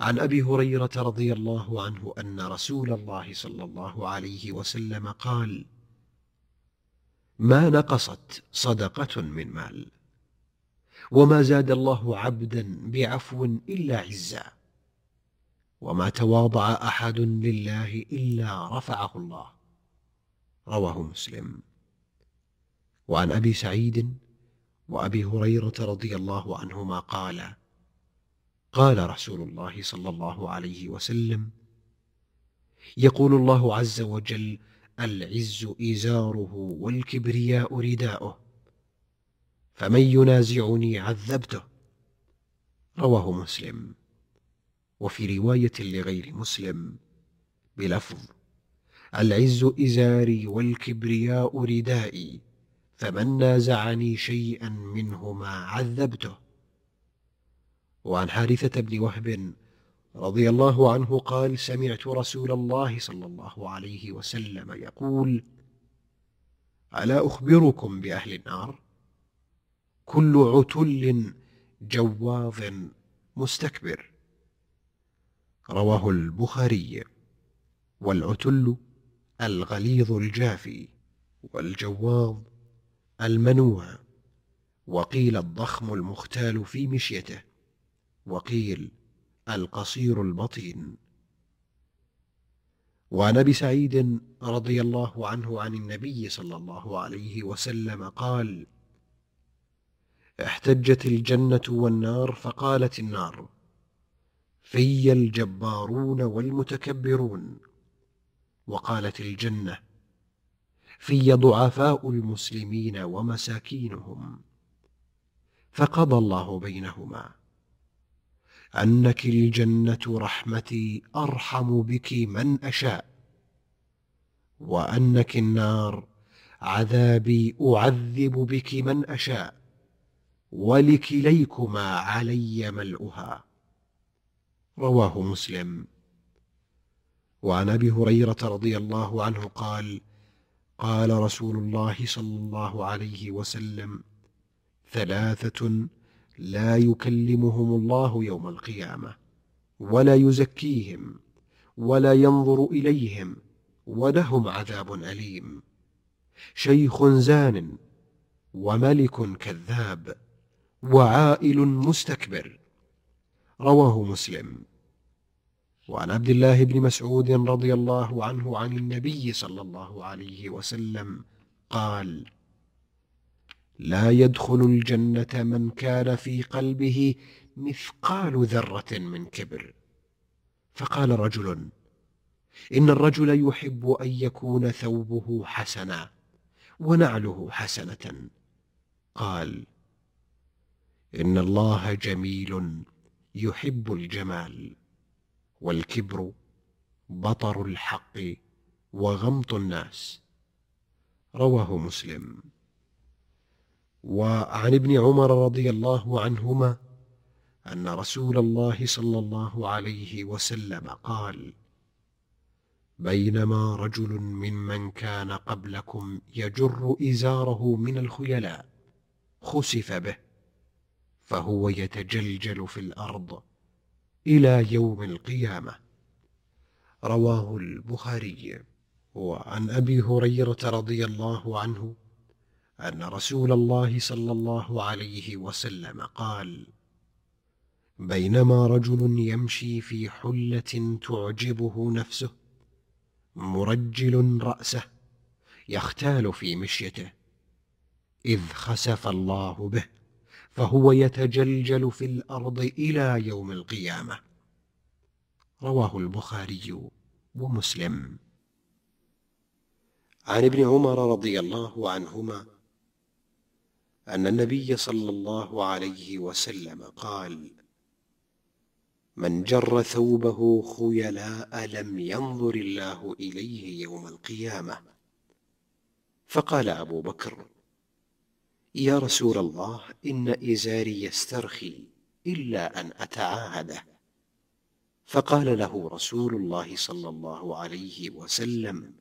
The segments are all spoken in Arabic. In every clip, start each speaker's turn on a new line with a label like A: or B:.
A: عن أبي هريرة رضي الله عنه أن رسول الله صلى الله عليه وسلم قال ما نقصت صدقة من مال وما زاد الله عبدا بعفو إلا عزا وما تواضع أحد لله إلا رفعه الله. رواه مسلم. وعن أبي سعيد وأبي هريرة رضي الله عنهما قال قال رسول الله صلى الله عليه وسلم يقول الله عز وجل العز إزاره والكبرياء رداؤه فمن ينازعني عذبته. رواه مسلم. وفي رواية لغير مسلم بلفظ العز إزاري والكبرياء ردائي فمن نازعني شيئا منهما عذبته. وعن حارثة بن وهب رضي الله عنه قال سمعت رسول الله صلى الله عليه وسلم يقول ألا أخبركم بأهل النار؟ كل عتل جواظ مستكبر. رواه البخاري. والعتل الغليظ الجافي والجواظ المنوع. وقيل الضخم المختال في مشيته. وقيل القصير البطين. وعن أبي سعيد رضي الله عنه عن النبي صلى الله عليه وسلم قال احتجت الجنة والنار فقالت النار في الجبارون والمتكبرون. وقالت الجنة في ضعفاء المسلمين ومساكينهم. فقضى الله بينهما. أنك الجنة رحمتي أرحم بك من أشاء وأنك النار عذابي أعذب بك من أشاء ولكليكما علي ملؤها. رواه مسلم. وعن أبي هريرة رضي الله عنه قال قال رسول الله صلى الله عليه وسلم ثلاثة لا يكلمهم الله يوم القيامة ولا يزكيهم ولا ينظر إليهم ولهم عذاب أليم. شيخ زان وملك كذاب وعائل مستكبر. رواه مسلم. وعن عبد الله بن مسعود رضي الله عنه عن النبي صلى الله عليه وسلم قال لا يدخل الجنة من كان في قلبه مثقال ذرة من كبر. فقال رجل إن الرجل يحب أن يكون ثوبه حسنا ونعله حسنة. قال إن الله جميل يحب الجمال والكبر بطر الحق وغمط الناس. رواه مسلم. وعن ابن عمر رضي الله عنهما أن رسول الله صلى الله عليه وسلم قال بينما رجل ممن كان قبلكم يجر إزاره من الخيلاء خسف به فهو يتجلجل في الأرض إلى يوم القيامة. رواه البخاري. وعن أبي هريرة رضي الله عنه أن رسول الله صلى الله عليه وسلم قال بينما رجل يمشي في حلة تعجبه نفسه مرجل رأسه يختال في مشيته إذ خسف الله به فهو يتجلجل في الأرض إلى يوم القيامة. رواه البخاري ومسلم. عن ابن عمر رضي الله عنهما أن النبي صلى الله عليه وسلم قال من جر ثوبه خيلاء لم ينظر الله إليه يوم القيامة. فقال أبو بكر يا رسول الله إن إزاري يسترخي إلا أن أتعاهده. فقال له رسول الله صلى الله عليه وسلم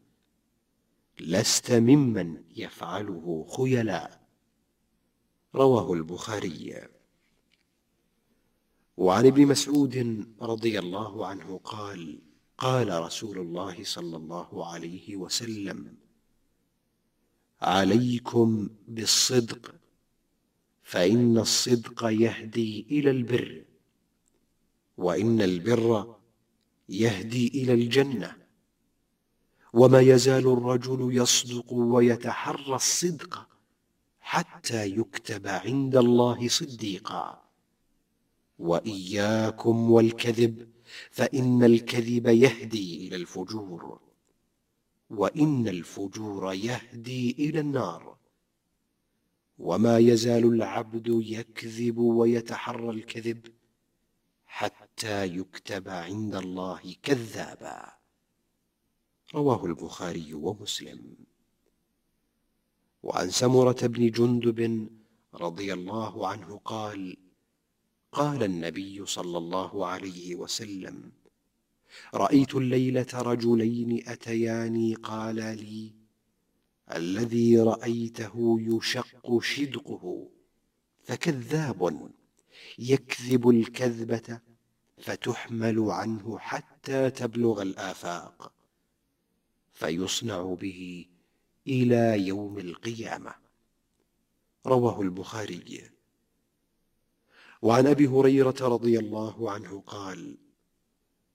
A: لست ممن يفعله خيلاء. رواه البخاري. وعن ابن مسعود رضي الله عنه قال قال رسول الله صلى الله عليه وسلم عليكم بالصدق فإن الصدق يهدي إلى البر وإن البر يهدي إلى الجنة. وما يزال الرجل يصدق ويتحرى الصدق حتى يكتب عند الله صديقا. وإياكم والكذب فإن الكذب يهدي إلى الفجور. وإن الفجور يهدي إلى النار. وما يزال العبد يكذب ويتحرى الكذب حتى يكتب عند الله كذابا. رواه البخاري ومسلم. وعن سمرة بن جندب رضي الله عنه قال قال النبي صلى الله عليه وسلم رأيت الليلة رجلين اتياني قالا لي الذي رأيته يشق شدقه فكذاب يكذب الكذبة فتحمل عنه حتى تبلغ الآفاق فيصنع به إلى يوم القيامة. رواه البخاري. وعن أبي هريرة رضي الله عنه قال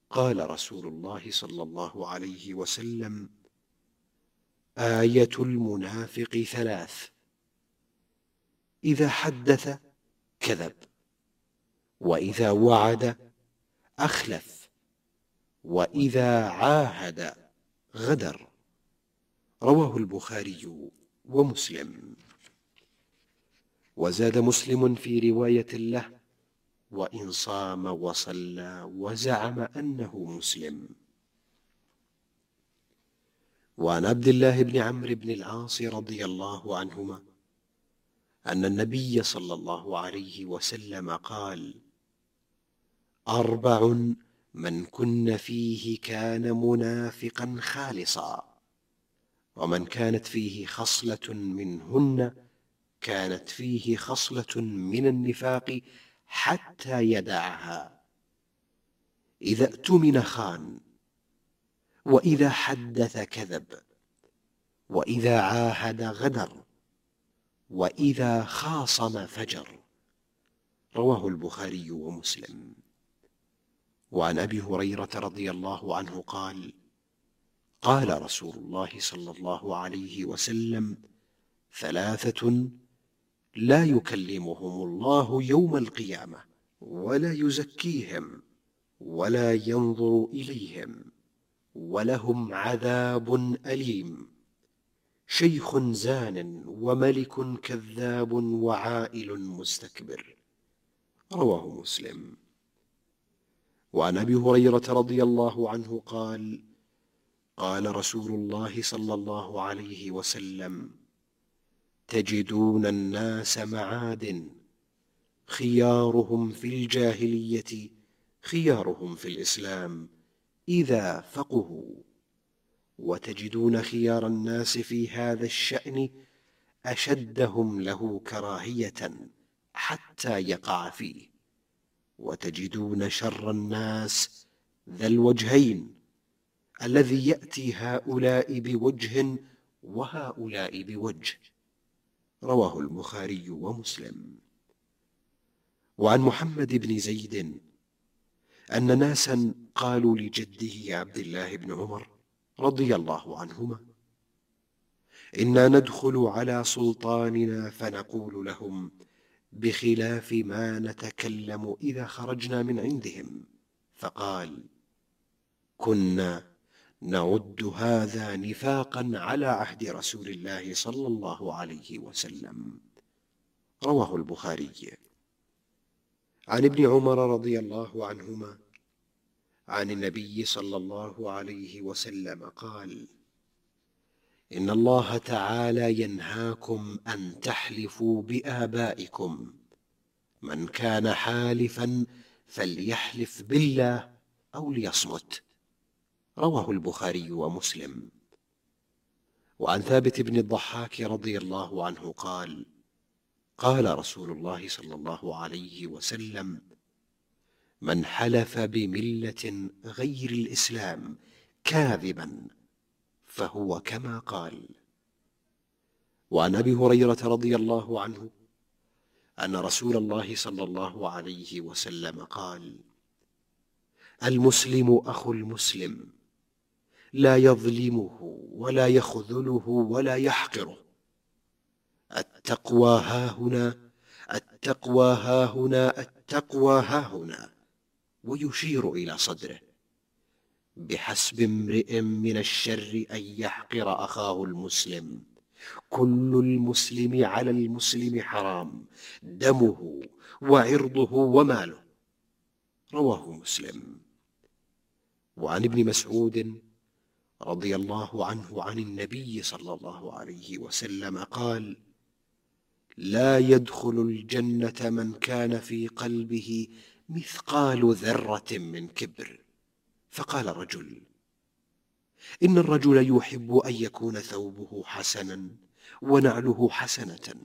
A: قال رسول الله صلى الله عليه وسلم آية المنافق ثلاث. إذا حدث كذب وإذا وعد أخلف وإذا عاهد غدر. رواه البخاري ومسلم. وزاد مسلم في رواية له وإن صام وصلى وزعم أنه مسلم. وعن عبد الله بن عمرو بن العاص رضي الله عنهما أن النبي صلى الله عليه وسلم قال أربع من كن فيه كان منافقا خالصا. ومن كانت فيه خصلة منهن كانت فيه خصلة من النفاق حتى يدعها. إذا اؤتمن خان وإذا حدث كذب وإذا عاهد غدر وإذا خاصم فجر. رواه البخاري ومسلم. وعن أبي هريرة رضي الله عنه قال قال رسول الله صلى الله عليه وسلم ثلاثة لا يكلمهم الله يوم القيامة ولا يزكيهم ولا ينظر إليهم ولهم عذاب أليم. شيخ زان وملك كذاب وعائل مستكبر. رواه مسلم. وعن أبي هريرة رضي الله عنه قال قال رسول الله صلى الله عليه وسلم تجدون الناس معادن. خيارهم في الجاهلية خيارهم في الإسلام. إذا فقهوا. وتجدون خيار الناس في هذا الشأن أشدهم له كراهية حتى يقع فيه. وتجدون شر الناس ذا الوجهين. الذي يأتي هؤلاء بوجه وهؤلاء بوجه. رواه البخاري ومسلم. وعن محمد بن زيد أن ناسا قالوا لجده عبد الله بن عمر رضي الله عنهما إنا ندخل على سلطاننا فنقول لهم بخلاف ما نتكلم إذا خرجنا من عندهم. فقال كنا نعد هذا نفاقا على عهد رسول الله صلى الله عليه وسلم. رواه البخاري. عن ابن عمر رضي الله عنهما عن النبي صلى الله عليه وسلم قال إن الله تعالى ينهاكم أن تحلفوا بآبائكم. من كان حالفا فليحلف بالله أو ليصمت. رواه البخاري ومسلم. وعن ثابت بن الضحاك رضي الله عنه قال قال رسول الله صلى الله عليه وسلم من حلف بملة غير الإسلام كاذبا فهو كما قال وعن أبي هريرة رضي الله عنه أن رسول الله صلى الله عليه وسلم قال المسلم أخو المسلم لا يظلمه ولا يخذله ولا يحقره. التقوى هاهنا التقوى هاهنا التقوى هاهنا ويشير إلى صدره. بحسب امرئ من الشر أن يحقر أخاه المسلم. كل المسلم على المسلم حرام. دمه وعرضه وماله. رواه مسلم. وعن ابن مسعود رضي الله عنه عن النبي صلى الله عليه وسلم قال لا يدخل الجنة من كان في قلبه مثقال ذرة من كبر فقال رجل إن الرجل يحب أن يكون ثوبه حسنا ونعله حسنة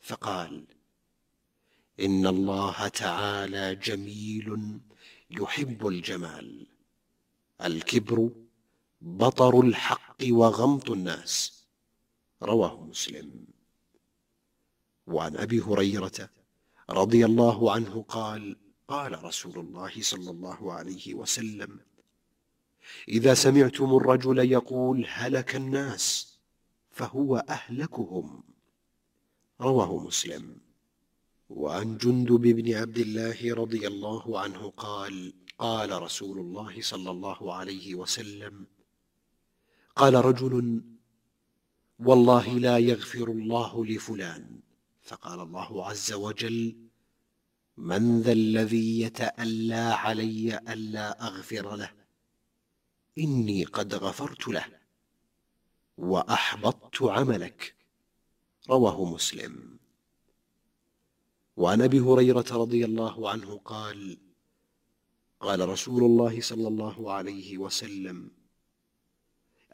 A: فقال إن الله تعالى جميل يحب الجمال. الكبر بطر الحق وغمط الناس. رواه مسلم. وعن أبي هريرة رضي الله عنه قال قال رسول الله صلى الله عليه وسلم إذا سمعتم الرجل يقول هلك الناس فهو أهلكهم. رواه مسلم. وعن جندب بن عبد الله رضي الله عنه قال قال رسول الله صلى الله عليه وسلم قال رجل والله لا يغفر الله لفلان. فقال الله عز وجل من ذا الذي يتألى علي ألا أغفر له؟ إني قد غفرت له وأحبطت عملك. رواه مسلم. وعن أبي هريرة رضي الله عنه قال قال رسول الله صلى الله عليه وسلم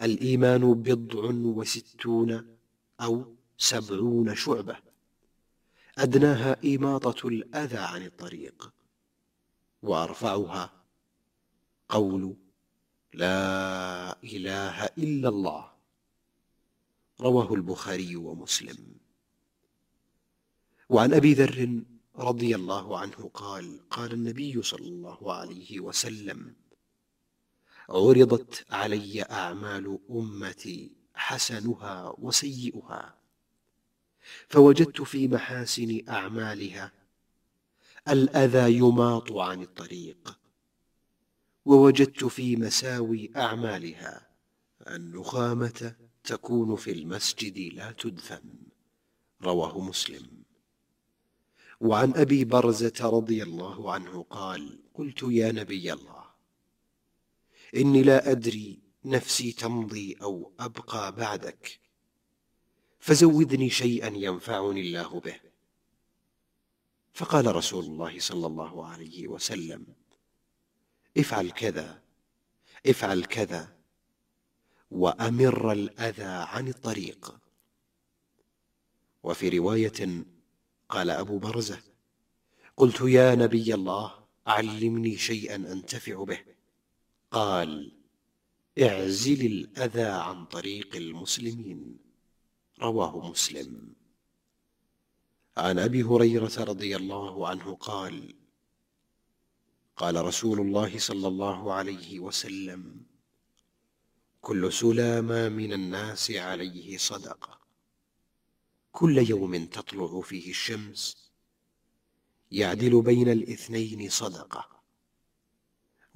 A: الإيمان بضع وستون أو سبعون شعبة. أدناها إماطة الأذى عن الطريق وأرفعها قول لا إله إلا الله. رواه البخاري ومسلم. وعن أبي ذر رضي الله عنه قال قال النبي صلى الله عليه وسلم عرضت علي أعمال أمتي حسنها وسيئها. فوجدت في محاسن أعمالها الأذى يماط عن الطريق. ووجدت في مساوي أعمالها النخامة تكون في المسجد لا تدفن. رواه مسلم. وعن أبي برزة رضي الله عنه قال قلت يا نبي الله إني لا أدري نفسي تمضي أو أبقى بعدك. فزودني شيئا ينفعني الله به. فقال رسول الله صلى الله عليه وسلم افعل كذا افعل كذا وأمر الأذى عن الطريق. وفي رواية قال أبو برزة قلت يا نبي الله علمني شيئا أنتفع به. قال اعزل الأذى عن طريق المسلمين. رواه مسلم. عن أبي هريرة رضي الله عنه قال قال رسول الله صلى الله عليه وسلم كل سلامة من الناس عليه صدقة. كل يوم تطلع فيه الشمس يعدل بين الاثنين صدقة.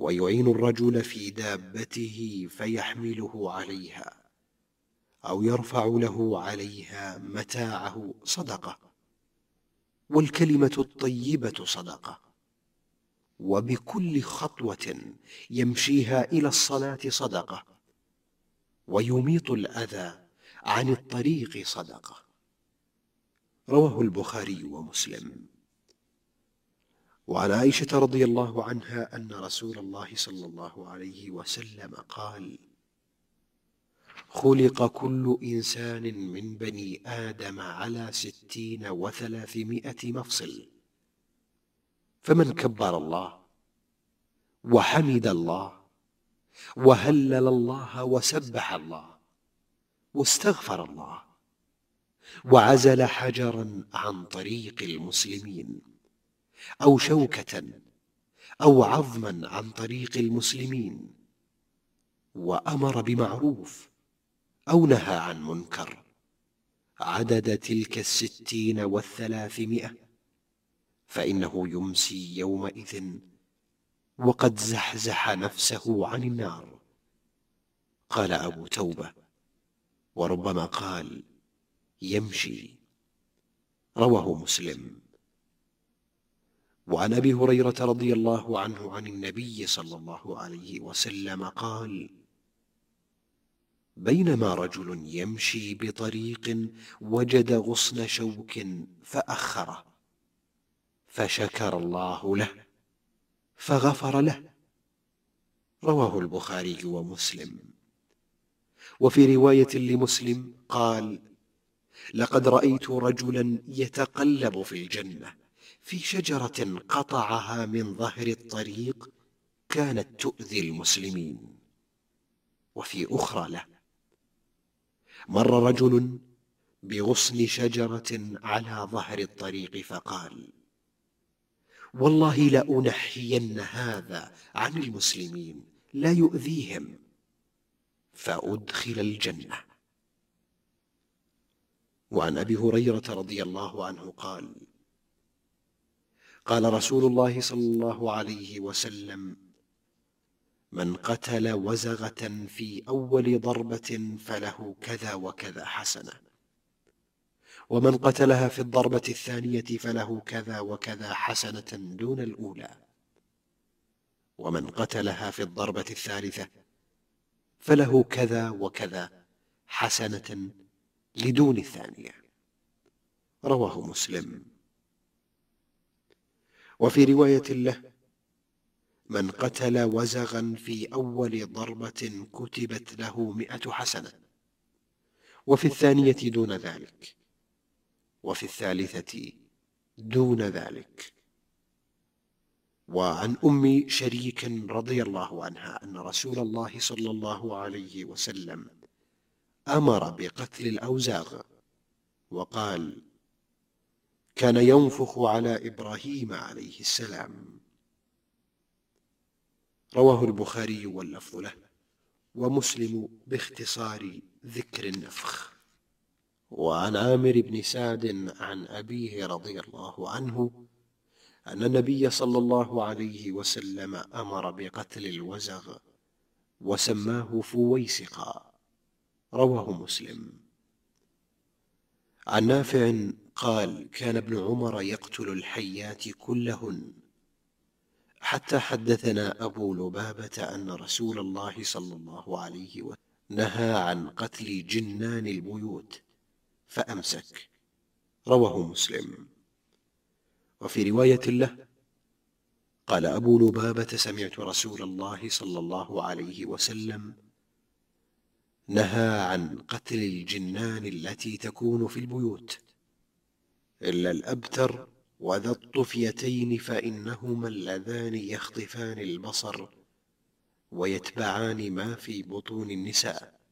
A: ويعين الرجل في دابته فيحمله عليها أو يرفع له عليها متاعه صدقة والكلمة الطيبة صدقة. وبكل خطوة يمشيها إلى الصلاة صدقة ويميط الأذى عن الطريق صدقة. رواه البخاري ومسلم. وعن عائشة رضي الله عنها أن رسول الله صلى الله عليه وسلم قال خلق كل إنسان من بني آدم على ستين وثلاثمائة مفصل فمن كبر الله وحمد الله وهلل الله وسبح الله واستغفر الله وعزل حجرا عن طريق المسلمين. أو شوكة أو عظما عن طريق المسلمين وأمر بمعروف أو نهى عن منكر. عدد تلك الستين والثلاثمائة فإنه يمسي يومئذ وقد زحزح نفسه عن النار. قال أبو توبة وربما قال يمشي. رواه مسلم. وعن أبي هريرة رضي الله عنه عن النبي صلى الله عليه وسلم قال بينما رجل يمشي بطريق وجد غصن شوك فأخره فشكر الله له فغفر له. رواه البخاري ومسلم. وفي رواية لمسلم قال لقد رأيت رجلا يتقلب في الجنة في شجرة قطعها من ظهر الطريق كانت تؤذي المسلمين. وفي أخرى له. مر رجل بغصن شجرة على ظهر الطريق فقال والله لأنحين هذا عن المسلمين لا يؤذيهم. فأدخل الجنة. وعن أبي هريرة رضي الله عنه قال قال رسول الله صلى الله عليه وسلم من قتل وزغة في أول ضربة فله كذا وكذا حسنة. ومن قتلها في الضربة الثانية فله كذا وكذا حسنة دون الأولى. ومن قتلها في الضربة الثالثة فله كذا وكذا حسنة لدون الثانية. رواه مسلم. وفي رواية له من قتل وزغا في أول ضربة كتبت له مائه حسنة. وفي الثانية دون ذلك. وفي الثالثة دون ذلك. وعن أم شريك رضي الله عنها أن رسول الله صلى الله عليه وسلم أمر بقتل الأوزاغ وقال كان ينفخ على إبراهيم عليه السلام. رواه البخاري واللفظ له ومسلم باختصار ذكر النفخ. وعن عامر بن سعد عن أبيه رضي الله عنه أن النبي صلى الله عليه وسلم أمر بقتل الوزغ وسماه فويسقا. رواه مسلم. عن نافع قال كان ابن عمر يقتل الحيات كلهن. حتى حدثنا أبو لبابة أن رسول الله صلى الله عليه وسلم نهى عن قتل جنان البيوت فأمسك. رواه مسلم. وفي رواية له قال أبو لبابة سمعت رسول الله صلى الله عليه وسلم نهى عن قتل الجنان التي تكون في البيوت. إلا الأبتر وذا الطفيتين فإنهما اللذان يخطفان البصر ويتبعان ما في بطون النساء.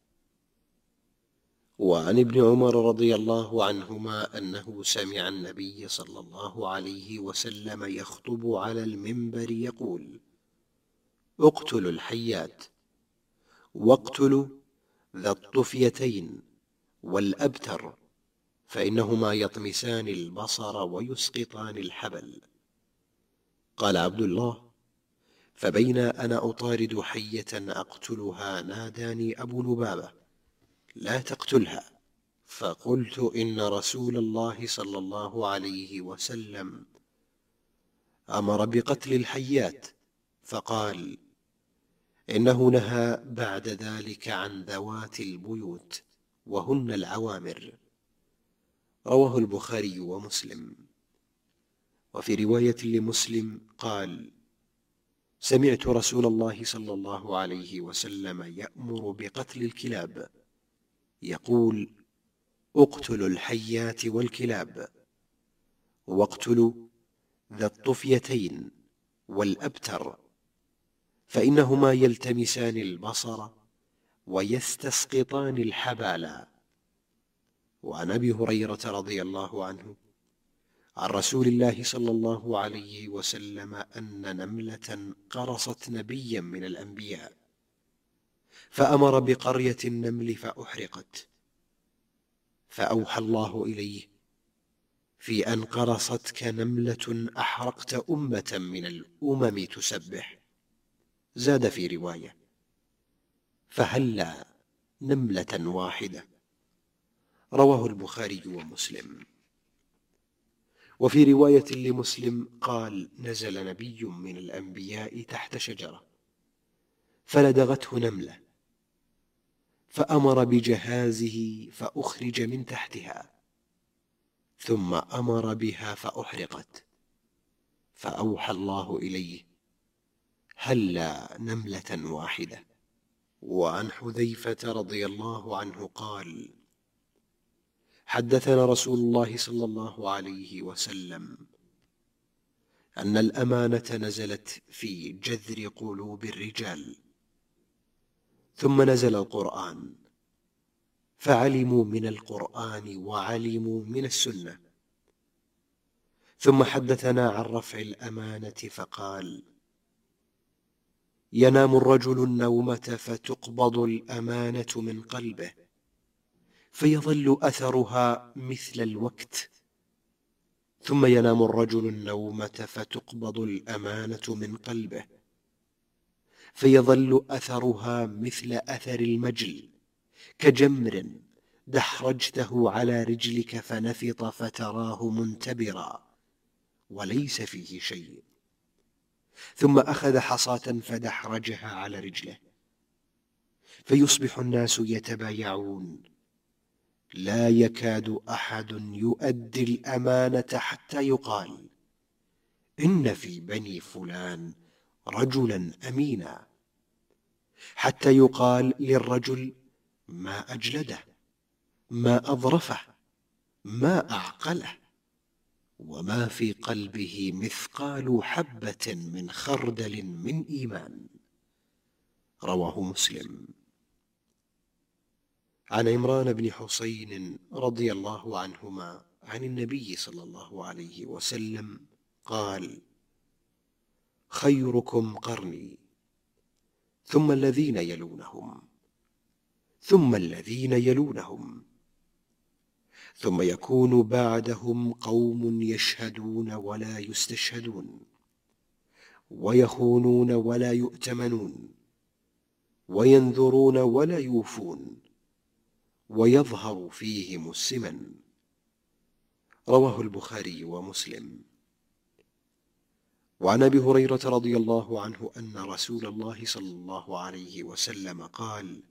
A: وعن ابن عمر رضي الله عنهما أنه سمع النبي صلى الله عليه وسلم يخطب على المنبر يقول اقتلوا الحيات واقتلوا ذا الطفيتين والأبتر فإنهما يطمسان البصر ويسقطان الحبل. قال عبد الله فبينا أنا أطارد حية أقتلها ناداني أبو لبابة لا تقتلها. فقلت إن رسول الله صلى الله عليه وسلم أمر بقتل الحيات. فقال إنه نهى بعد ذلك عن ذوات البيوت وهن العوامر. رواه البخاري ومسلم. وفي رواية لمسلم قال سمعت رسول الله صلى الله عليه وسلم يأمر بقتل الكلاب. يقول أقتلوا الحيات والكلاب. واقتلوا ذا الطفيتين والأبتر. فإنهما يلتمسان البصر ويستسقطان الحبالا وعن أبي هريرة رضي الله عنه عن رسول الله صلى الله عليه وسلم أن نملة قرصت نبيا من الأنبياء فأمر بقرية النمل فأحرقت. فأوحى الله إليه في أن قرصتك نملة أحرقت أمة من الأمم تسبح. زاد في رواية فهلا نملة واحدة؟ رواه البخاري ومسلم. وفي رواية لمسلم قال نزل نبي من الأنبياء تحت شجرة فلدغته نملة فأمر بجهازه فأخرج من تحتها ثم أمر بها فأحرقت فأوحى الله إليه هلا نملة واحدة. وعن حذيفة رضي الله عنه قال حدثنا رسول الله صلى الله عليه وسلم أن الأمانة نزلت في جذر قلوب الرجال ثم نزل القرآن فعلموا من القرآن وعلموا من السنة. ثم حدثنا عن رفع الأمانة فقال ينام الرجل النومة فتقبض الأمانة من قلبه. فيظل أثرها مثل الوقت. ثم ينام الرجل النومة فتقبض الأمانة من قلبه. فيظل أثرها مثل أثر المجل. كجمر دحرجته على رجلك فنفط فتراه منتبرا. وليس فيه شيء. ثم أخذ حصاة فدحرجها على رجله. فيصبح الناس يتبايعون. لا يكاد أحد يؤدي الأمانة حتى يقال إن في بني فلان رجلا أمينا. حتى يقال للرجل ما أجلده ما أظرفه ما أعقله وما في قلبه مثقال حبة من خردل من إيمان. رواه مسلم. عن عمران بن حسين رضي الله عنهما عن النبي صلى الله عليه وسلم قال خيركم قرني ثم الذين يلونهم ثم الذين يلونهم ثم يكون بعدهم قوم يشهدون ولا يستشهدون ويخونون ولا يؤتمنون وينذرون ولا يوفون ويظهر فيهم السمن. رواه البخاري ومسلم. وعن أبي هريرة رضي الله عنه أن رسول الله صلى الله عليه وسلم قال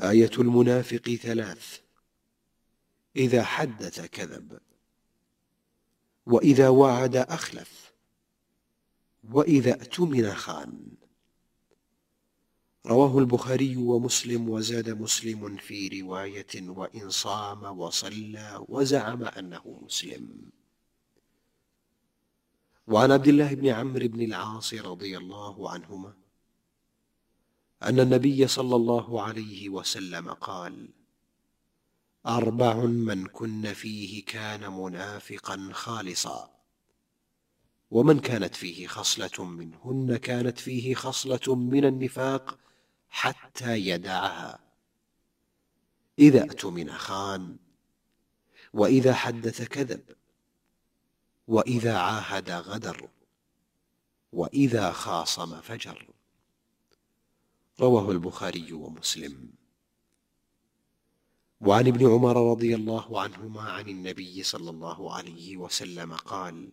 A: آية المنافق ثلاث. إذا حدث كذب وإذا وعد أخلف وإذا اؤتمن خان. رواه البخاري ومسلم وزاد مسلم في رواية وان صام وصلى وزعم أنه مسلم. وعن عبد الله بن عمرو بن العاص رضي الله عنهما أن النبي صلى الله عليه وسلم قال أربع من كن فيه كان منافقا خالصا ومن كانت فيه خصلة منهن كانت فيه خصلة من النفاق حتى يدعها. إذا اؤتمن خان وإذا حدث كذب وإذا عاهد غدر وإذا خاصم فجر. رواه البخاري ومسلم. وعن ابن عمر رضي الله عنهما عن النبي صلى الله عليه وسلم قال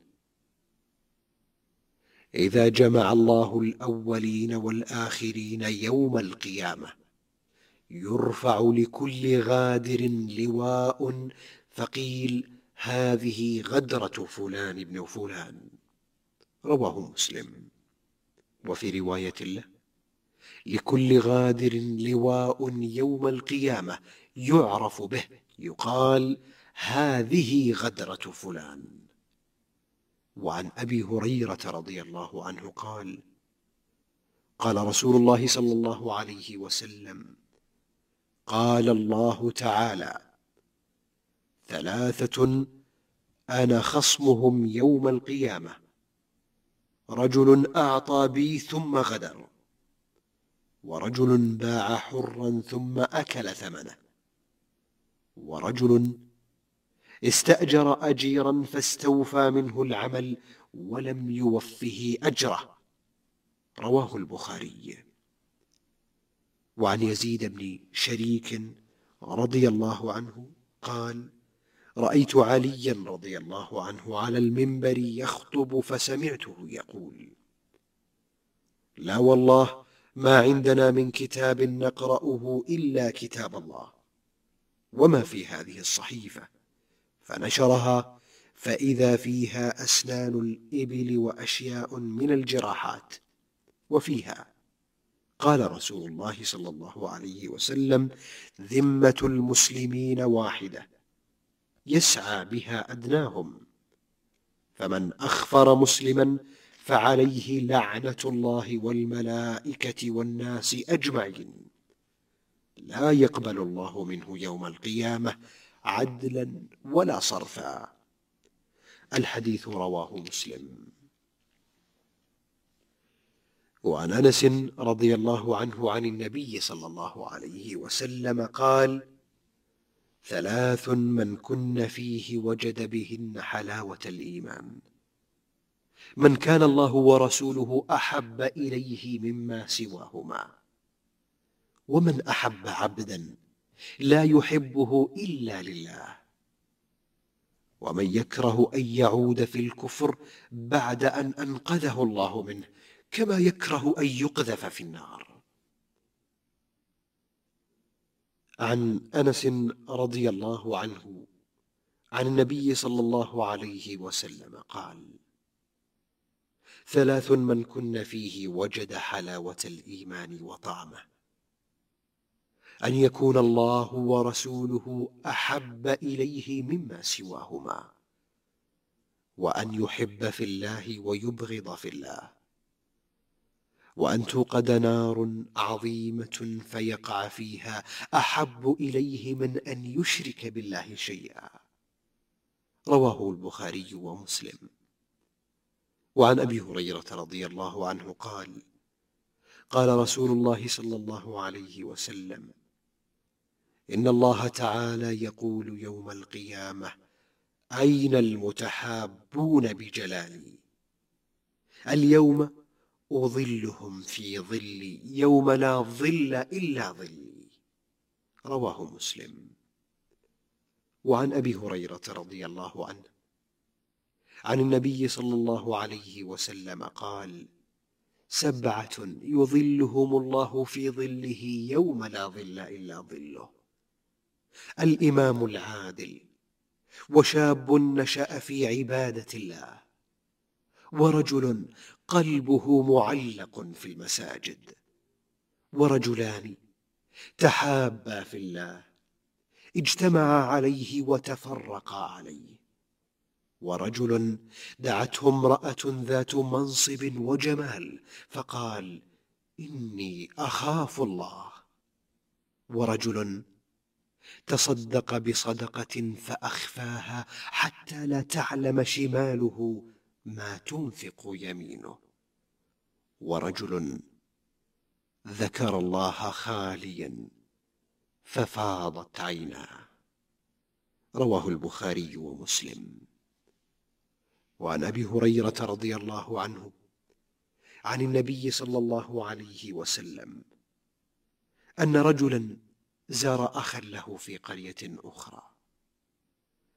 A: إذا جمع الله الأولين والآخرين يوم القيامة يرفع لكل غادر لواء فقيل هذه غدرة فلان بن فلان. رواه مسلم. وفي رواية له لكل غادر لواء يوم القيامة يعرف به يقال هذه غدرة فلان. وعن أبي هريرة رضي الله عنه قال قال رسول الله صلى الله عليه وسلم قال الله تعالى ثلاثة أنا خصمهم يوم القيامة رجل أعطى بي ثم غدر ورجل باع حرا ثم أكل ثمنه ورجل استأجر أجيرا فاستوفى منه العمل ولم يوفه أجره. رواه البخاري. وعن يزيد بن شريك رضي الله عنه قال رأيت عليا رضي الله عنه على المنبر يخطب فسمعته يقول لا والله ما عندنا من كتاب نقرأه إلا كتاب الله وما في هذه الصحيفة. فنشرها فإذا فيها أسنان الإبل وأشياء من الجراحات وفيها. قال رسول الله صلى الله عليه وسلم ذمة المسلمين واحدة يسعى بها أدناهم. فمن أخفر مسلما فعليه لعنة الله والملائكة والناس أجمعين. لا يقبل الله منه يوم القيامة عدلا ولا صرفا. الحديث رواه مسلم. وعن أنس رضي الله عنه عن النبي صلى الله عليه وسلم قال ثلاث من كن فيه وجد بهن حلاوة الإيمان. من كان الله ورسوله أحب إليه مما سواهما. ومن أحب عبدا لا يحبه إلا لله. ومن يكره أن يعود في الكفر بعد أن أنقذه الله منه كما يكره أن يقذف في النار. عن أنس رضي الله عنه عن النبي صلى الله عليه وسلم قال ثلاث من كن فيه وجد حلاوة الإيمان وطعمه أن يكون الله ورسوله أحب إليه مما سواهما وأن يحب في الله ويبغض في الله وأن توقد نار عظيمة فيقع فيها أحب إليه من أن يشرك بالله شيئا. رواه البخاري ومسلم. وعن أبي هريرة رضي الله عنه قال قال رسول الله صلى الله عليه وسلم إن الله تعالى يقول يوم القيامة أين المتحابون بجلالي؟ اليوم أظلهم في ظلي يوم لا ظل إلا ظلي. رواه مسلم. وعن أبي هريرة رضي الله عنه عن النبي صلى الله عليه وسلم قال سبعة يظلهم الله في ظله يوم لا ظل إلا ظله. الإمام العادل وشاب نشأ في عبادة الله ورجل قلبه معلق في المساجد ورجلان تحابا في الله اجتمعا عليه وتفرقا عليه ورجل دعته امرأة ذات منصب وجمال فقال إني أخاف الله. ورجل تصدق بصدقة فأخفاها حتى لا تعلم شماله ما تنفق يمينه. ورجل ذكر الله خاليا ففاضت عيناه. رواه البخاري ومسلم. وعن أبي هريرة رضي الله عنه عن النبي صلى الله عليه وسلم أن رجلا زار أخا له في قرية أخرى.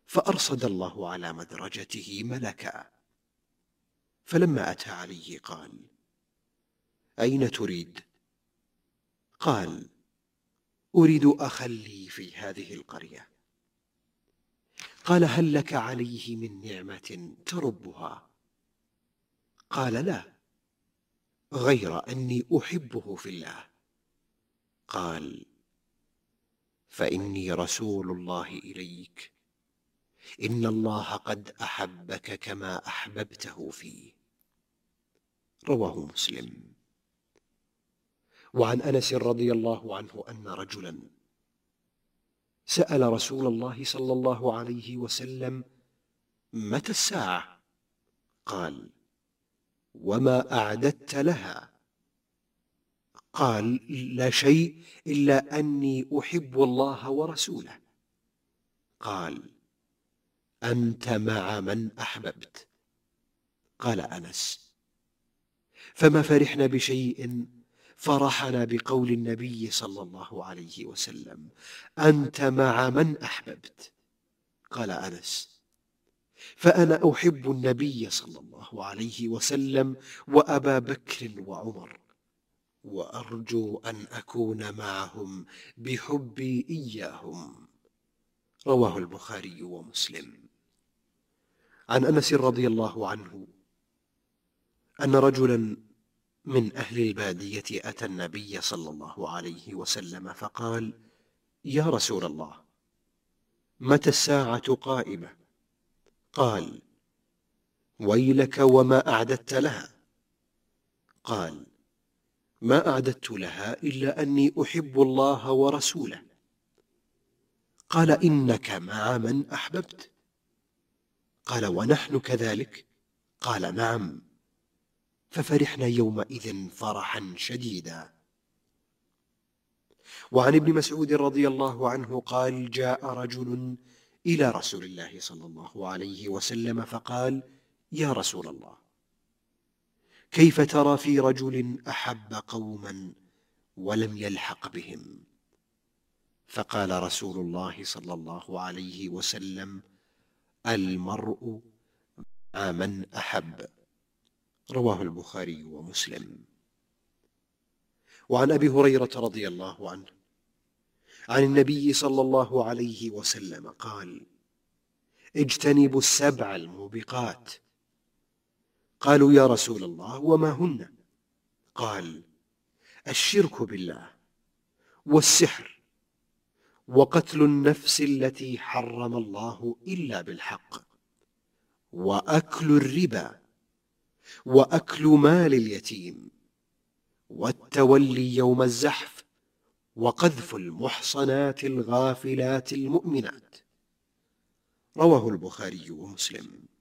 A: فأرصد الله على مدرجته ملكا. فلما أتى عليه قال أين تريد؟ قال أريد أخا لي في هذه القرية. قال هل لك عليه من نعمة تربها؟ قال لا غير أني أحبه في الله. قال فإني رسول الله إليك. إن الله قد أحبك كما أحببته فيه. رواه مسلم. وعن أنس رضي الله عنه أن رجلا سأل رسول الله صلى الله عليه وسلم متى الساعة؟ قال وما أعددت لها. قال لا شيء إلا أني أحب الله ورسوله. قال أنت مع من أحببت؟ قال أنس. فما فرحنا بشيء؟ فرحنا بقول النبي صلى الله عليه وسلم. أنت مع من أحببت؟ قال أنس. فأنا أحب النبي صلى الله عليه وسلم وأبا بكر وعمر. وأرجو أن أكون معهم بحبي إياهم. رواه البخاري ومسلم. عن أنس رضي الله عنه أن رجلا من أهل البادية أتى النبي صلى الله عليه وسلم فقال يا رسول الله متى الساعة قائمه قال ويلك وما أعددت لها. قال ما أعددت لها إلا أني أحب الله ورسوله. قال إنك مع من أحببت. قال ونحن كذلك. قال نعم. ففرحنا يومئذ فرحا شديدا. وعن ابن مسعود رضي الله عنه قال جاء رجل إلى رسول الله صلى الله عليه وسلم فقال يا رسول الله كيف ترى في رجل أحب قوما ولم يلحق بهم؟ فقال رسول الله صلى الله عليه وسلم المرء مع من أحب. رواه البخاري ومسلم. وعن أبي هريرة رضي الله عنه عن النبي صلى الله عليه وسلم قال اجتنبوا السبع الموبقات قالوا يا رسول الله وما هن؟ قال الشرك بالله والسحر وقتل النفس التي حرم الله إلا بالحق وأكل الربا وأكل مال اليتيم والتولي يوم الزحف وقذف المحصنات الغافلات المؤمنات. رواه البخاري ومسلم.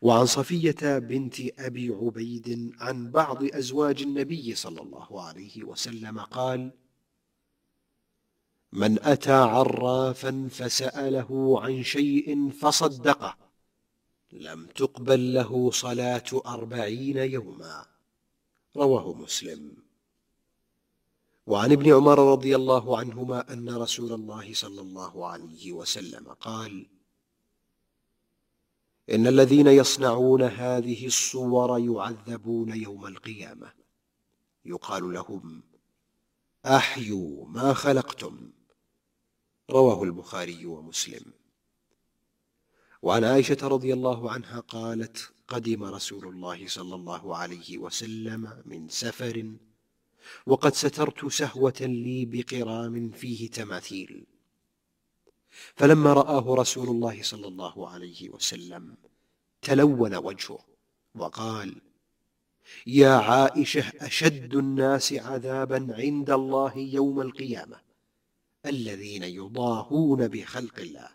A: وعن صفية بنت أبي عبيد عن بعض أزواج النبي صلى الله عليه وسلم قال من أتى عرافا فسأله عن شيء فصدقه لم تقبل له صلاة أربعين يوما. رواه مسلم. وعن ابن عمر رضي الله عنهما أن رسول الله صلى الله عليه وسلم قال إن الذين يصنعون هذه الصور يعذبون يوم القيامة. يقال لهم أحيوا ما خلقتم. رواه البخاري ومسلم. وعن عائشة رضي الله عنها قالت قدم رسول الله صلى الله عليه وسلم من سفر وقد سترت سهوة لي بقرام فيه تماثيل. فلما رآه رسول الله صلى الله عليه وسلم تلون وجهه وقال يا عائشة أشد الناس عذابا عند الله يوم القيامة الذين يضاهون بخلق الله.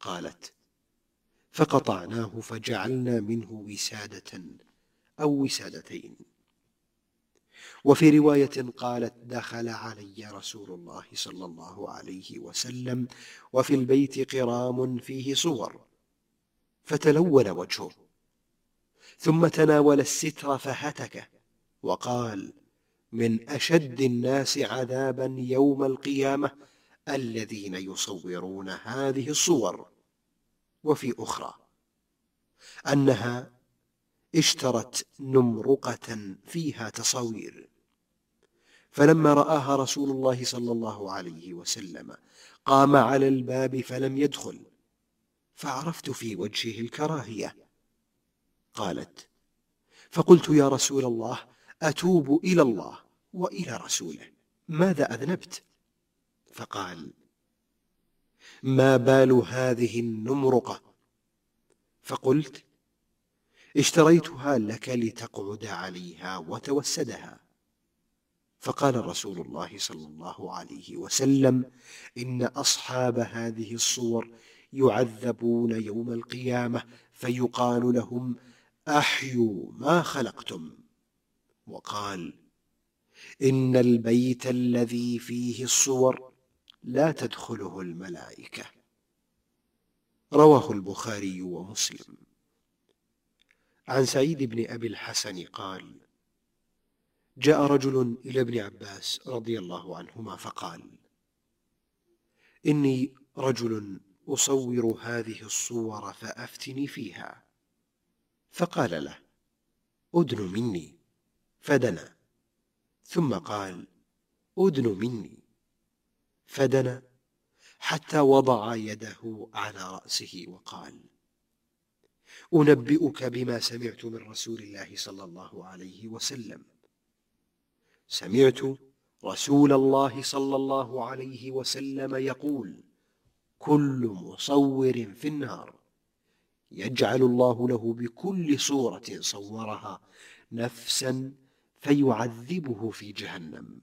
A: قالت فقطعناه فجعلنا منه وسادة أو وسادتين. وفي رواية قالت دخل علي رسول الله صلى الله عليه وسلم وفي البيت قرام فيه صور فتلون وجهه ثم تناول الستر فهتكه وقال من أشد الناس عذابا يوم القيامة الذين يصورون هذه الصور وفي أخرى أنها اشترت نمرقة فيها تصاوير. فلما رآها رسول الله صلى الله عليه وسلم قام على الباب فلم يدخل. فعرفت في وجهه الكراهية. قالت فقلت يا رسول الله أتوب إلى الله وإلى رسوله. ماذا أذنبت؟ فقال ما بال هذه النمرقه فقلت اشتريتها لك لتقعد عليها وتوسدها. فقال رسول الله صلى الله عليه وسلم إن أصحاب هذه الصور يعذبون يوم القيامة فيقال لهم أحيوا ما خلقتم. وقال إن البيت الذي فيه الصور لا تدخله الملائكة. رواه البخاري ومسلم. عن سعيد بن أبي الحسن قال جاء رجل إلى ابن عباس رضي الله عنهما فقال إني رجل أصور هذه الصور فأفتني فيها. فقال له أدن مني. فدنا. ثم قال أدن مني. فدنا حتى وضع يده على رأسه وقال أنبئك بما سمعت من رسول الله صلى الله عليه وسلم. سمعت رسول الله صلى الله عليه وسلم يقول كل مصور في النار. يجعل الله له بكل صورة صورها نفسا فيعذبه في جهنم.